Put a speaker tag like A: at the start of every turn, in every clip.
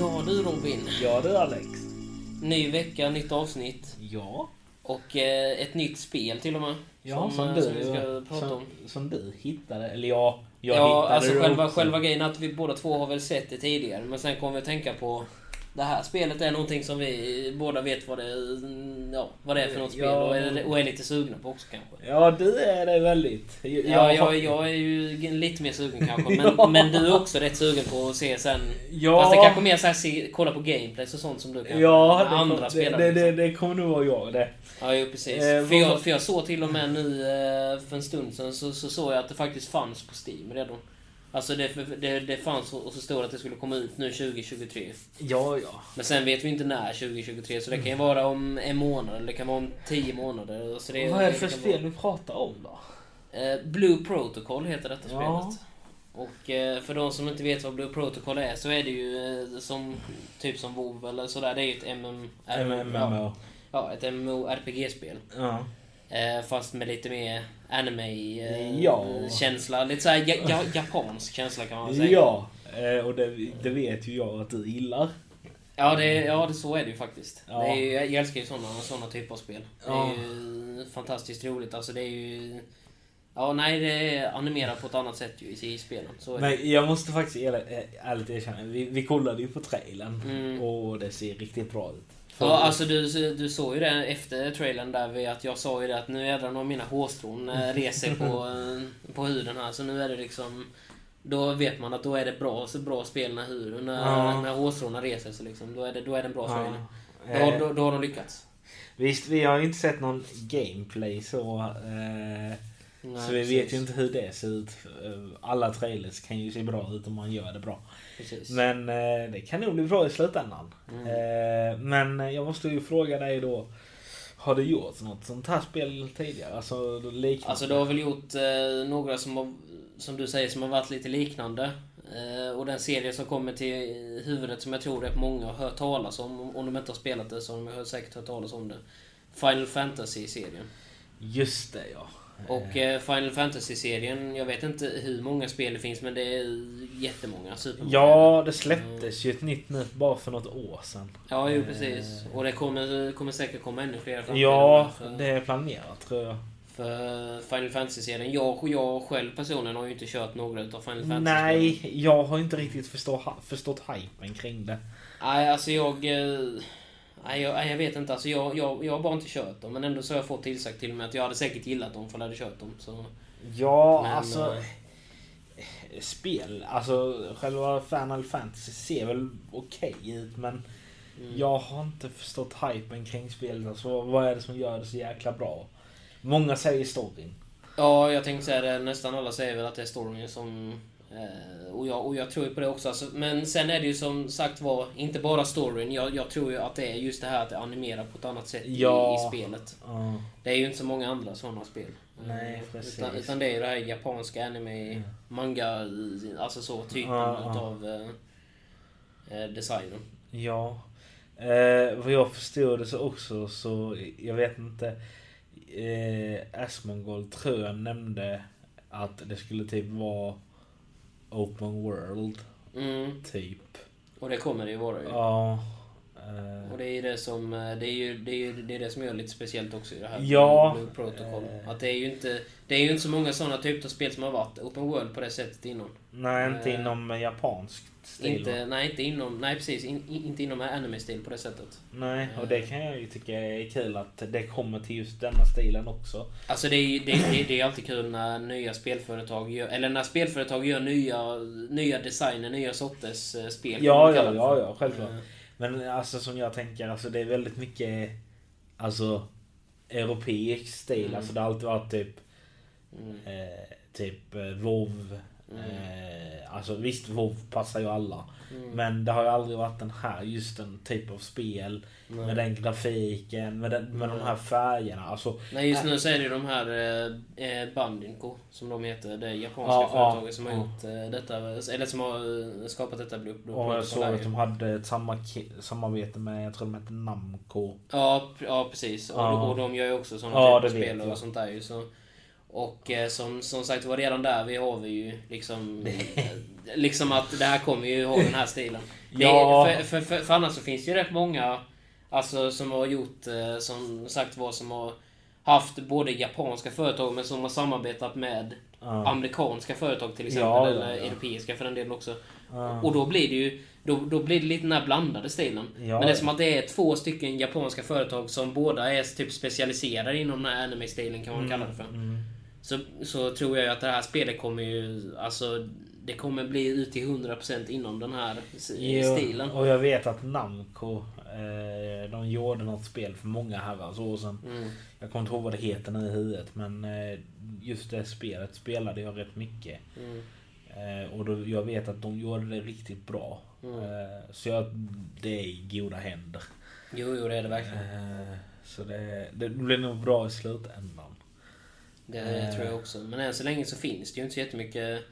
A: Ja du Robin.
B: Ja du Alex.
A: Ny vecka, nytt avsnitt.
B: Ja.
A: Och eh, ett nytt spel till och med.
B: Ja, som,
A: eh,
B: du,
A: som vi ska prata
B: som,
A: om.
B: som du hittade. Eller ja, jag
A: ja,
B: hittade
A: alltså
B: det
A: själva,
B: också.
A: själva grejen att vi båda två har väl sett det tidigare. Men sen kommer vi att tänka på det här spelet är någonting som vi båda vet vad det, ja, vad det är för något spel och är, och är lite sugna på också kanske.
B: Ja, du är det väldigt. Jag,
A: Ja, jag, jag är ju lite mer sugen kanske. Men,
B: Ja.
A: men du är också rätt sugen på att se sen.
B: Ja.
A: Fast det kanske mer så här, se, kolla på gameplays och sånt som du kan.
B: Ja, det,
A: andra
B: kom,
A: spelare.
B: det, det,
A: liksom.
B: det kommer nog vara jag det.
A: Ja, jo, precis.
B: Eh,
A: för, jag, för jag såg till och med nu eh, för en stund sedan så, så såg jag att det faktiskt fanns på Steam redan. Alltså det, det, det fanns och så stod att det skulle komma ut nu 2023.
B: Ja, ja.
A: Men sen vet vi inte när 2023 så det kan ju vara om en månad eller det kan vara om tio månader. Så det,
B: Vad är det för spel vi pratar om då?
A: Vara, eh, Blue Protocol heter detta
B: Ja.
A: spelet. Och eh, för de som inte vet vad Blue Protocol är så är det ju eh, som typ som WoW eller sådär. Det är ju ett MM, Ja,
B: MMO.
A: ja, ett MMO-RPG-spel.
B: Ja.
A: Eh, fast med lite mer
B: Ja.
A: anime-känsla. Lite såhär ja, ja, japansk känsla kan man säga.
B: Ja, eh, och det, det vet ju jag att du gillar.
A: Ja, det, ja det, så är det ju faktiskt.
B: Ja.
A: Det ju, jag älskar ju såna, såna typer av spel. Det
B: Ja.
A: är ju fantastiskt roligt. Alltså det är ju... Ja, nej, det är animerat på ett annat sätt ju i, spelen. Så.
B: Men jag måste faktiskt ärligt erkänna, vi, vi kollade ju på trailern
A: Mm.
B: och det ser riktigt bra ut.
A: Ja, alltså du, du såg ju det efter trailern där vid att jag sa ju det att nu jädrar när mina hårstrån eh, reser på, eh, på huden här. Så nu är det liksom... Då vet man att då är det bra, så bra spel när, huden, när,
B: Ja.
A: när hårstråna reser sig liksom. Då är det, då är det en bra trailer.
B: Ja.
A: Då,
B: Eh,
A: då, då har de lyckats.
B: Visst, vi har ju inte sett någon gameplay så. Eh,
A: Nej,
B: så vi
A: precis.
B: vet ju inte hur det ser ut. Alla trailers kan ju se bra ut om man gör det bra.
A: Precis.
B: Men eh, det kan nog bli bra i slutändan.
A: Mm.
B: Eh, men jag måste ju fråga dig då. Har du gjort något sånt här spel tidigare? Alltså liknande?
A: Alltså du har väl gjort eh, några som, har, som du säger som har varit lite liknande. Och den serie som kommer till huvudet som jag tror att många har hört talas om. Om de inte har spelat det så har de säkert hört talas om det. Final Fantasy-serien.
B: Just det ja.
A: Och eh, Final Fantasy-serien, jag vet inte hur många spel det finns men det är jättemånga. Supermånga.
B: Ja, det släpptes ju ett nytt nu bara för något år sedan.
A: Ja, jo precis. Och det kommer, kommer säkert komma ännu fler framtiden
B: Ja,
A: för-
B: det är planerat tror jag.
A: För Final Fantasy-serien. Jag, jag själv personligen har ju inte kört några utav Final Fantasy
B: Nej, jag har inte riktigt förstå, förstått hypen kring det.
A: Nej, alltså jag... Nej, jag, jag vet inte. Alltså jag, jag, jag har bara inte kört dem. Men ändå så har jag fått tillsagt till mig att jag hade säkert gillat dem för jag hade kört dem. Så,
B: Ja,
A: Men,
B: alltså...
A: eh,
B: Spel, alltså själva Final Fantasy ser väl okej ut men
A: mm.
B: jag har inte förstått hypen kring spelet. Alltså, vad är det som gör det så jäkla bra? Många säger storyn.
A: Ja, jag tänkte säga det. Nästan alla säger väl att det är storyn som... Eh, och, jag, och jag tror ju på det också. Alltså, men sen är det ju som sagt var, inte bara storyn. Jag, jag tror ju att det är just det här att det animerar på ett annat sätt i,
B: Ja.
A: i spelet.
B: Ja.
A: Det är ju inte så många andra sådana spel.
B: Nej,
A: Eh,
B: precis.
A: Utan, utan det är ju det här japanska anime, manga, alltså så, typen
B: Ja, ja.
A: eh, eh, designen.
B: Ja. Eh, vad jag förstod det så också så, jag vet inte. Eh, Asmongold tror jag nämnde att det skulle typ vara Open World,
A: Mm.
B: typ.
A: Och det kommer det ju vara ju.
B: Ja.
A: Och det är ju det som, eh, det är ju, det är ju det, är det som gör lite speciellt också i det här
B: Ja.
A: Blue Protocol.
B: Eh.
A: Att det är ju inte, det är ju inte så många sådana typer av spel som har varit open world på det sättet innan.
B: nej, inte
A: eh,
B: inom japansk stil.
A: Inte, nej, inte inom, nej precis, in, in- inte inom anime-stil på det sättet.
B: Nej, och det kan jag ju tycka är kul att det kommer till just denna stilen också.
A: Alltså det är, det, det, det är alltid kul när nya spelföretag gör, eller när spelföretag gör nya, nya designer, nya sorters spel.
B: Ja, ja,
A: det
B: ja, ja, självklart.
A: Eh,
B: Men alltså som jag tänker, alltså det är väldigt mycket alltså europeisk stil.
A: Mm.
B: Alltså det har alltid varit typ
A: Mm.
B: eh, typ eh, WoW.
A: Mm.
B: Eh, alltså visst, WoW passar ju alla.
A: Mm.
B: Men det har ju aldrig varit den här, just den typ av spel.
A: Nej.
B: Med den grafiken, med, den, med de här färgerna. Alltså,
A: Nej, just nu så är det ju de här eh, eh, Bandinco, som de heter. Det japanska
B: Ja, ja,
A: företaget som har
B: ja.
A: gjort eh, detta, eller som har eh, skapat detta Blue
B: och jag såg att de hade ett samma samarbete med, jag tror de hette Namco.
A: Ja, ja precis. Och,
B: Ja.
A: och de gör ju också sådana
B: Ja,
A: typer spel
B: jag.
A: och sånt där ju. Så. Och eh, som, som sagt var redan där vi har vi ju liksom... eh, liksom att det här kommer ju ha den här stilen. Det,
B: Ja.
A: för, för, för, för annars så finns det ju rätt många alltså, som har gjort, eh, som sagt var, som har haft både japanska företag men som har samarbetat med
B: Ja.
A: amerikanska företag till exempel.
B: Ja,
A: eller
B: ja.
A: europeiska för den delen också.
B: Ja.
A: Och då blir det ju då, då blir det lite den här blandade stilen.
B: Ja,
A: Men det är som att det är två stycken japanska företag som båda är typ specialiserade inom den här anime-stilen kan man kalla det för.
B: Mm.
A: Så, så tror jag ju att det här spelet kommer ju... Alltså, det kommer bli ut till 100% inom den här
B: Jo,
A: stilen.
B: Och jag vet att Namco, eh, de gjorde något spel för många herrans år sedan.
A: Mm.
B: Jag kommer inte ihåg vad det heter nu i huvudet men eh, just det spelet spelade jag rätt mycket.
A: Mm.
B: Eh, och då, jag vet att de gjorde det riktigt bra.
A: Mm.
B: Eh, så jag, det är i goda händer.
A: Jo, jo, det är det verkligen.
B: Eh, så det, det blir nog bra i slutändan.
A: Det
B: Eh.
A: tror jag också. Men än så länge så finns det ju inte så jättemycket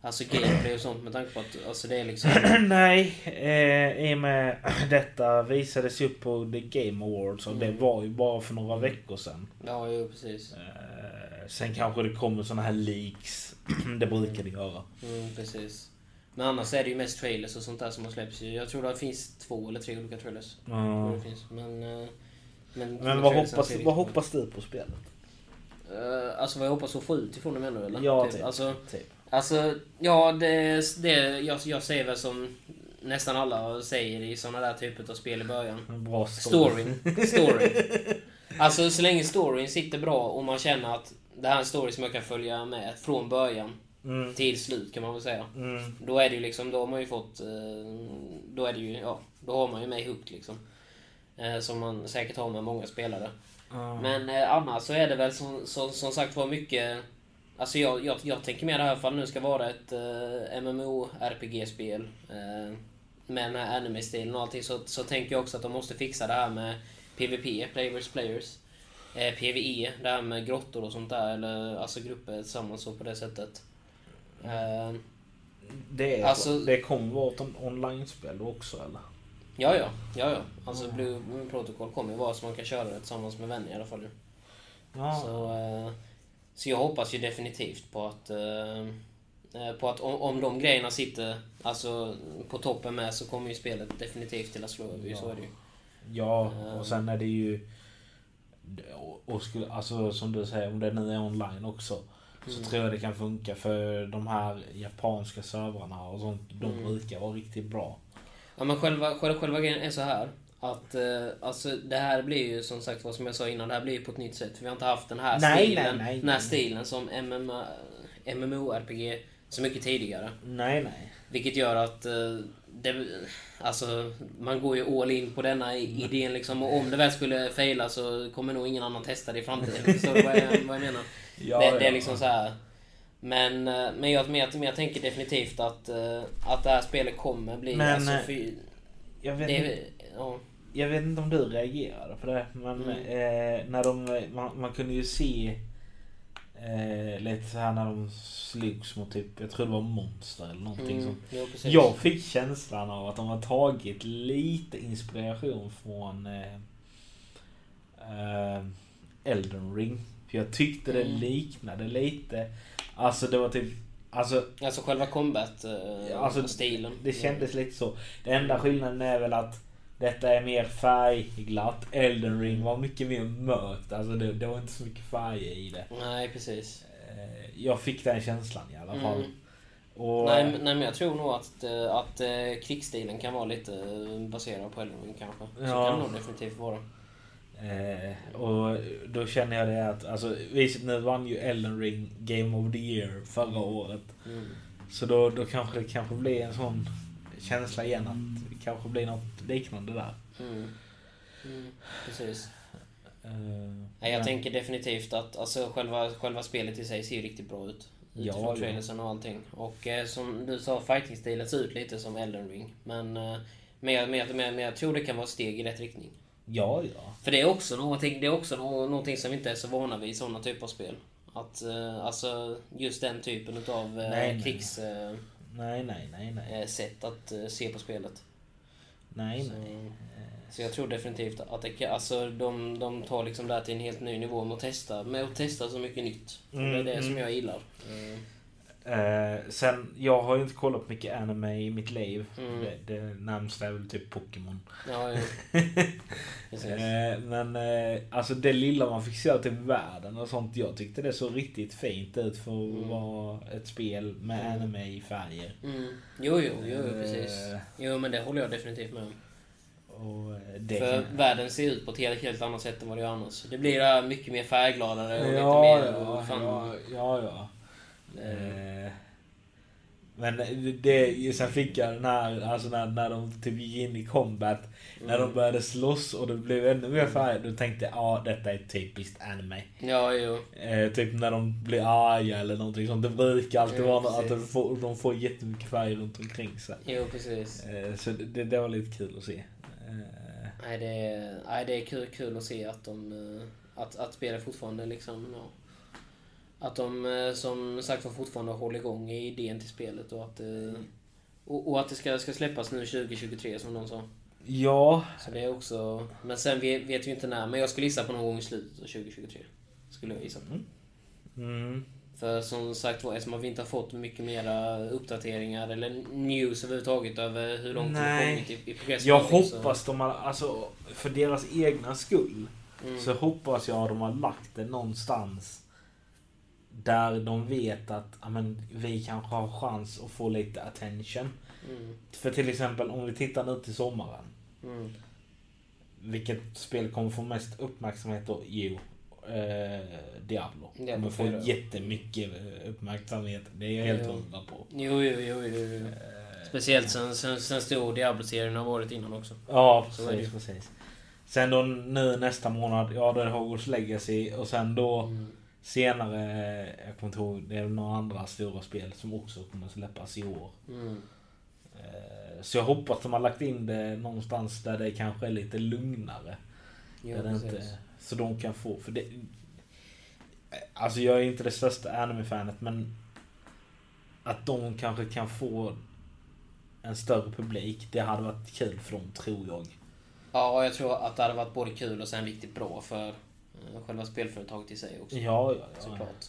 A: alltså gameplay och sånt med tanke på att alltså, det är liksom...
B: Nej, eh, i och med detta visades ju upp på The Game Awards och det
A: Mm.
B: var ju bara för några veckor sedan.
A: Ja, jo, precis.
B: Eh, sen kanske det kommer såna här leaks. det brukar det göra.
A: Mm, precis. Men annars är det ju mest trailers och sånt där som har släppts. Jag tror det finns två eller tre olika trailers.
B: Ja.
A: det finns. Men... eh, Men,
B: Men vad hoppas, vad hoppas du på spelet?
A: Ut. Eh, alltså vad jag hoppas att få ut ifrån det menar du eller?
B: Ja,
A: typ.
B: typ.
A: Alltså,
B: Typ.
A: alltså, ja det, det jag, jag säger väl som nästan alla säger i såna där typer av spel i början.
B: Bra story.
A: Storyn. Storyn. Alltså så länge storyn sitter bra och man känner att det här är en story som jag kan följa med från början
B: Mm.
A: till slut kan man väl säga.
B: Mm.
A: Då är det ju liksom, då har man ju fått, eh, då är det ju, ja, då har man ju mig hooked liksom. Eh, Som man säkert har med många spelare.
B: Ja.
A: Men eh, annars så är det väl som, som, som sagt var mycket, alltså jag, jag, jag tänker mer det här nu ska vara ett eh, MMO-RPG-spel. Eh, med den här anime-stilen och allting så, så tänker jag också att de måste fixa det här med PVP, Players Players. Eh, PVE, det här med grottor och sånt där, eller alltså grupper tillsammans så på det sättet. Eh,
B: Det, är,
A: Alltså-
B: det kommer vara ett on- online-spel också eller?
A: Ja, ja. ja, ja. Alltså Blue Protocol kommer ju vara så man kan köra det tillsammans med vänner i alla fall.
B: Ja.
A: Så, eh, så jag hoppas ju definitivt på att, eh, eh, på att om, om de grejerna sitter alltså, på toppen med så kommer ju spelet definitivt till att slå över. ju, Så är det ju.
B: Ja,
A: Ehm.
B: och sen är det ju... och- Och skulle, alltså som du säger, om det nu är online också. Så
A: Mm.
B: tror jag det kan funka för de här japanska servrarna och sånt. De
A: Mm.
B: brukar vara riktigt bra.
A: Ja, men själva, själva, själva grejen är så här. Att eh, alltså, det här blir ju som sagt vad som jag sa innan, det här blir ju på ett nytt sätt. För vi har inte haft den här
B: Nej,
A: stilen,
B: nej, nej,
A: den här
B: nej.
A: stilen som MMA, MMORPG så mycket tidigare.
B: Nej, nej.
A: Vilket gör att eh, det, alltså, man går ju all in på denna idén liksom. Och om det väl skulle faila så kommer nog ingen annan testa det i framtiden. Förstår du vad jag, vad jag menar?
B: Ja,
A: det, det är liksom så här. Men, eh, men, jag, men, jag, men jag tänker definitivt att, eh, att det här spelet kommer bli...
B: Men,
A: alltså,
B: eh,
A: för,
B: Jag vet,
A: det,
B: inte,
A: ja,
B: jag vet inte om du reagerade på det. Men
A: Mm.
B: eh, när de, man, man kunde ju se eh, lite så här när de slogs mot typ, jag tror det var monster eller någonting
A: mm, jo.
B: Jag fick känslan av att de har tagit lite inspiration från eh, Elden Ring. För jag tyckte det
A: Mm.
B: liknade lite. Alltså det var typ... Alltså
A: Alltså själva combat-stilen.
B: Ja, alltså,
A: stilen.
B: det kändes lite så. Det enda skillnaden är väl att detta är mer färgglatt. Elden Ring var mycket mer mörkt. Alltså det, det var inte så mycket färger i det.
A: Nej, precis.
B: Eh, Jag fick den känslan i alla fall.
A: Mm.
B: Och,
A: Nej, nej, men jag tror nog att, eh, att eh, krigsstilen kan vara lite eh, baserad på Elden Ring kanske. Så
B: Ja.
A: kan det nog definitivt vara.
B: Eh, och då känner jag det att, alltså visst nu vann ju Elden Ring Game of the Year förra året.
A: Mm.
B: Så då, då kanske det kanske blir en sån känsla igen att det kanske blir något liknande där.
A: Mm. Mm. Precis.
B: Eh,
A: Nej, jag
B: men-
A: tänker definitivt att alltså, själva, själva spelet i sig ser ju riktigt bra ut. Utifrån
B: ja.
A: trailersen och allting. Och eh, som du sa, fighting-stilen ser ut lite som Elden Ring. Men, eh, men, jag, men, jag, men, jag- men jag tror det kan vara ett steg i rätt riktning.
B: Ja, ja.
A: För det är också någonting, det är också nå- någonting som vi inte är så vana vid i sådana typer av spel. Att, eh, alltså, just den typen av eh,
B: nej.
A: krigssätt
B: Nej, nej, nej, nej.
A: eh, sätt att eh, se på spelet.
B: Nej,
A: Så,
B: nej.
A: Så jag tror definitivt att det, kan- alltså, de, de tar liksom det här till en helt ny nivå med att testa, med att testa så mycket nytt. Och det är
B: Mm,
A: det som
B: mm.
A: jag gillar. Mm.
B: Eh, sen, jag har ju inte kollat på mycket anime i mitt liv.
A: Mm.
B: Det, det närmsta är väl typ Pokémon.
A: Ja.
B: Eh, men eh, alltså det lilla man fick se till världen och sånt. Jag tyckte det såg riktigt fint ut för att
A: Mm.
B: vara ett spel med
A: Mm.
B: anime i färger.
A: Mm. Jo, jo, jo,
B: Eh,
A: precis. Jo, men det håller jag definitivt med om.
B: Eh,
A: För
B: kan-
A: världen ser ut på ett helt, helt annat sätt än vad det gör annars. Det blir här mycket mer färggladare och
B: Ja,
A: lite mer...
B: ja,
A: fan,
B: ja, ja, ja.
A: Eh,
B: Eh, Men det, sen fick jag den här, alltså när, när de typ gick in i combat. När de
A: mm.
B: började slåss och det blev ännu mer färg. Då tänkte jag, ja detta är typiskt anime.
A: Ja, jo.
B: Eh, typ när de blir arga eller någonting sånt. Det brukar alltid
A: Ja,
B: vara att de
A: precis.
B: får, de får jättemycket färg runt omkring sig.
A: Jo, precis.
B: Eh, så det, det var lite kul att se. Eh,
A: Nej, det är, nej, det är kul, kul att se att de... eh, Att, att spelet fortfarande liksom... Ja, att de eh, som sagt var fortfarande håller igång i idén till spelet och att... eh, Och, och att det ska, ska släppas nu 2023 som någon sa.
B: ja,
A: Så det är också... Men sen vet, vet vi inte när. Men jag skulle gissa på någon gång i slutet av 2023. Skulle jag gissa på.
B: mm,
A: För som sagt var, eftersom vi inte har fått mycket mera uppdateringar eller news överhuvudtaget över hur långt vi
B: Nej.
A: kommit i, i progress.
B: jag
A: så-
B: hoppas de har, alltså för deras egna skull.
A: Mm.
B: Så hoppas jag de har lagt det någonstans. Där de vet att ja, men, vi kanske har chans att få lite attention.
A: Mm.
B: För till exempel om vi tittar nu till sommaren.
A: Mm.
B: Vilket spel kommer få mest uppmärksamhet då? Jo, eh, Diablo.
A: Diablo
B: kommer få
A: 4.
B: jättemycket eh, uppmärksamhet. Det är jag helt hundra på.
A: Jo, jo, jo, jo, jo.
B: Eh,
A: Speciellt sen, sen, sen stor Diablo-serien har varit innan också.
B: Ja,
A: det
B: precis, precis. Sen då nu nästa månad, ja då är det Hogwarts Legacy och sen då
A: Mm.
B: Senare, jag kommer inte ihåg, det är några andra stora spel som också kommer släppas i år.
A: Mm.
B: Eh, Så jag hoppas de har lagt in det någonstans där det kanske är lite lugnare.
A: Jo,
B: Där inte, så de kan få, för det... Alltså jag är inte det största anime-fanet men att de kanske kan få en större publik, det hade varit kul för dem tror jag.
A: Ja, jag tror att det hade varit både kul och sen riktigt bra för eh, själva spelföretaget i sig också.
B: Ja, ja, ja.
A: Såklart.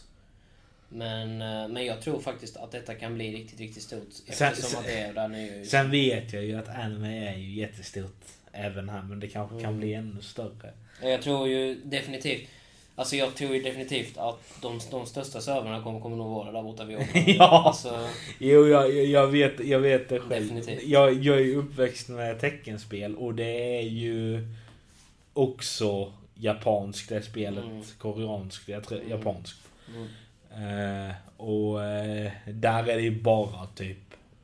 A: Men, eh, men jag tror faktiskt att detta kan bli riktigt, riktigt stort.
B: Sen- sen-
A: att det är där nu.
B: Sen vet jag ju att anime är ju jättestort även här men det kanske kan
A: Mm.
B: bli ännu större.
A: Jag tror ju definitivt... Alltså jag tror ju definitivt att de, de största servrarna kommer, kommer nog vara där borta vid.
B: Ja.
A: Alltså,
B: Jo, jag, jag- vet, jag vet det själv.
A: Definitivt.
B: Jag, jag är ju uppväxt med teckenspel och det är ju också japanskt det spelet.
A: Mm.
B: Koreanskt, jag tror
A: Mm.
B: japanskt.
A: mm.
B: Eh, och eh, där är det ju bara typ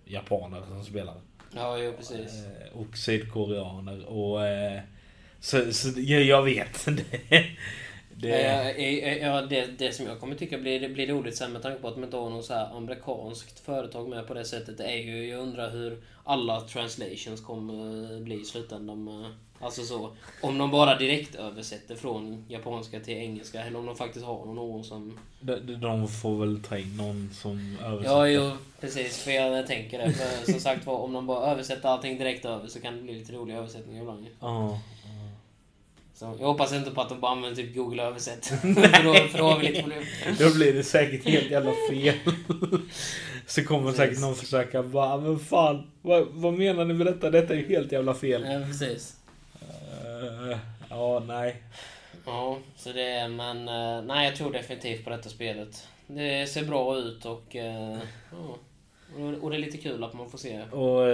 B: japaner som spelar.
A: Ja, jo precis.
B: Eh, och sydkoreaner och... Eh, så, så jag, jag vet. det, det,
A: Ja, det, det som jag kommer tycka blir, blir roligt sen med tanke på att man inte har något så här amerikanskt företag med på det sättet är ju, jag undrar hur alla translations kommer bli i slutändan. Alltså så, om de bara direkt översätter från japanska till engelska eller om de faktiskt har någon som...
B: de, de får väl ta in någon som översätter.
A: Ja, jo, precis. För jag tänker det. För som sagt var, om de bara översätter allting direkt över så kan det bli lite roliga översättningar ibland.
B: Ja.
A: Så jag hoppas inte på att de bara använder typ Google översätt. för, då, för då har vi lite problem.
B: Då blir det säkert helt jävla fel. Så kommer
A: Precis.
B: säkert någon försöka bara, men fan, vad, vad menar ni med detta? Detta är ju helt jävla fel.
A: Ja, precis.
B: Eh, ja, nej.
A: Ja, så det är, men eh, nej jag tror definitivt på detta spelet. Det ser bra ut och eh, ja. Och- det är lite kul att man får se.
B: Och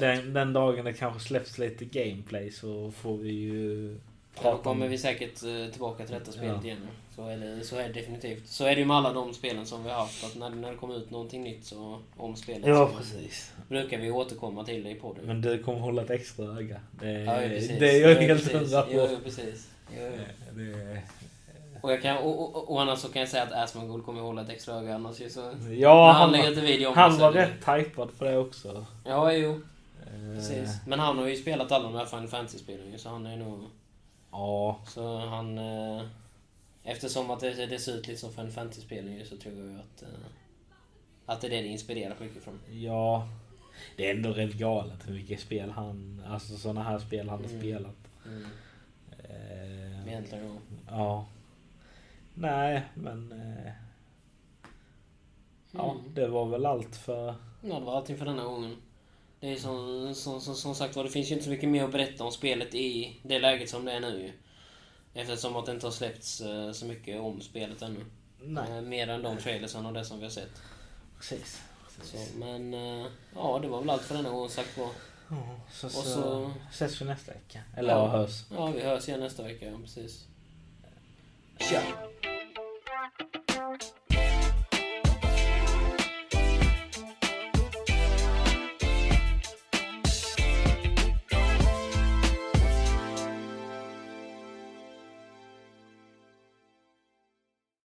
B: den, den dagen det kanske släpps lite gameplay så får vi ju
A: Då kommer
B: om...
A: vi säkert eh, tillbaka till detta spelet
B: Ja.
A: igen. Så är, det, så är det definitivt. Så är det ju med alla de spelen som vi har haft. Att när, när det kommer ut någonting nytt så, om spelet
B: Ja, precis.
A: brukar vi återkomma till det i podden.
B: Men du kommer hålla ett extra öga. Det,
A: ja, ja, precis.
B: det är jag
A: Ja,
B: helt hundra på.
A: Ja, precis. Ja.
B: Det,
A: Och, jag kan, och, och, och annars så kan jag säga att Asmongold kommer hålla ett extra öga annars ju så...
B: ja,
A: Men
B: han,
A: lägger video om
B: han var rätt hypad för det också.
A: Ja, jo.
B: Eh,
A: Precis. Men han har ju spelat alla de här Final Fantasy-spelen så han är nog...
B: Ja,
A: Så han... Eh, eftersom att det, det ser ut lite som Final Fantasy-spelen ju, så tror jag att... Eh, att det är det det inspirerar mycket från.
B: ja. Det är ändå rätt galet hur mycket spel han, alltså sådana här spel han har
A: Mm.
B: spelat.
A: Mm.
B: Eh,
A: Egentligen ja.
B: ja. Nej, men... Eh, ja,
A: Mm.
B: det var väl allt för...
A: Ja, det var allting för denna gången. Det är som, som, som, som sagt var, det finns ju inte så mycket mer att berätta om spelet i det läget som det är nu. Eftersom att det inte har släppts eh, så mycket om spelet ännu.
B: Nej,
A: Eh, Mer än de trailersen och det som vi har sett.
B: precis.
A: Så, men eh, ja, det var väl allt för denna gång sagt var.
B: Ja, så, så,
A: så-
B: ses vi nästa vecka. Eller
A: Ja.
B: hörs.
A: Ja, vi hörs igen nästa vecka, precis. Tja!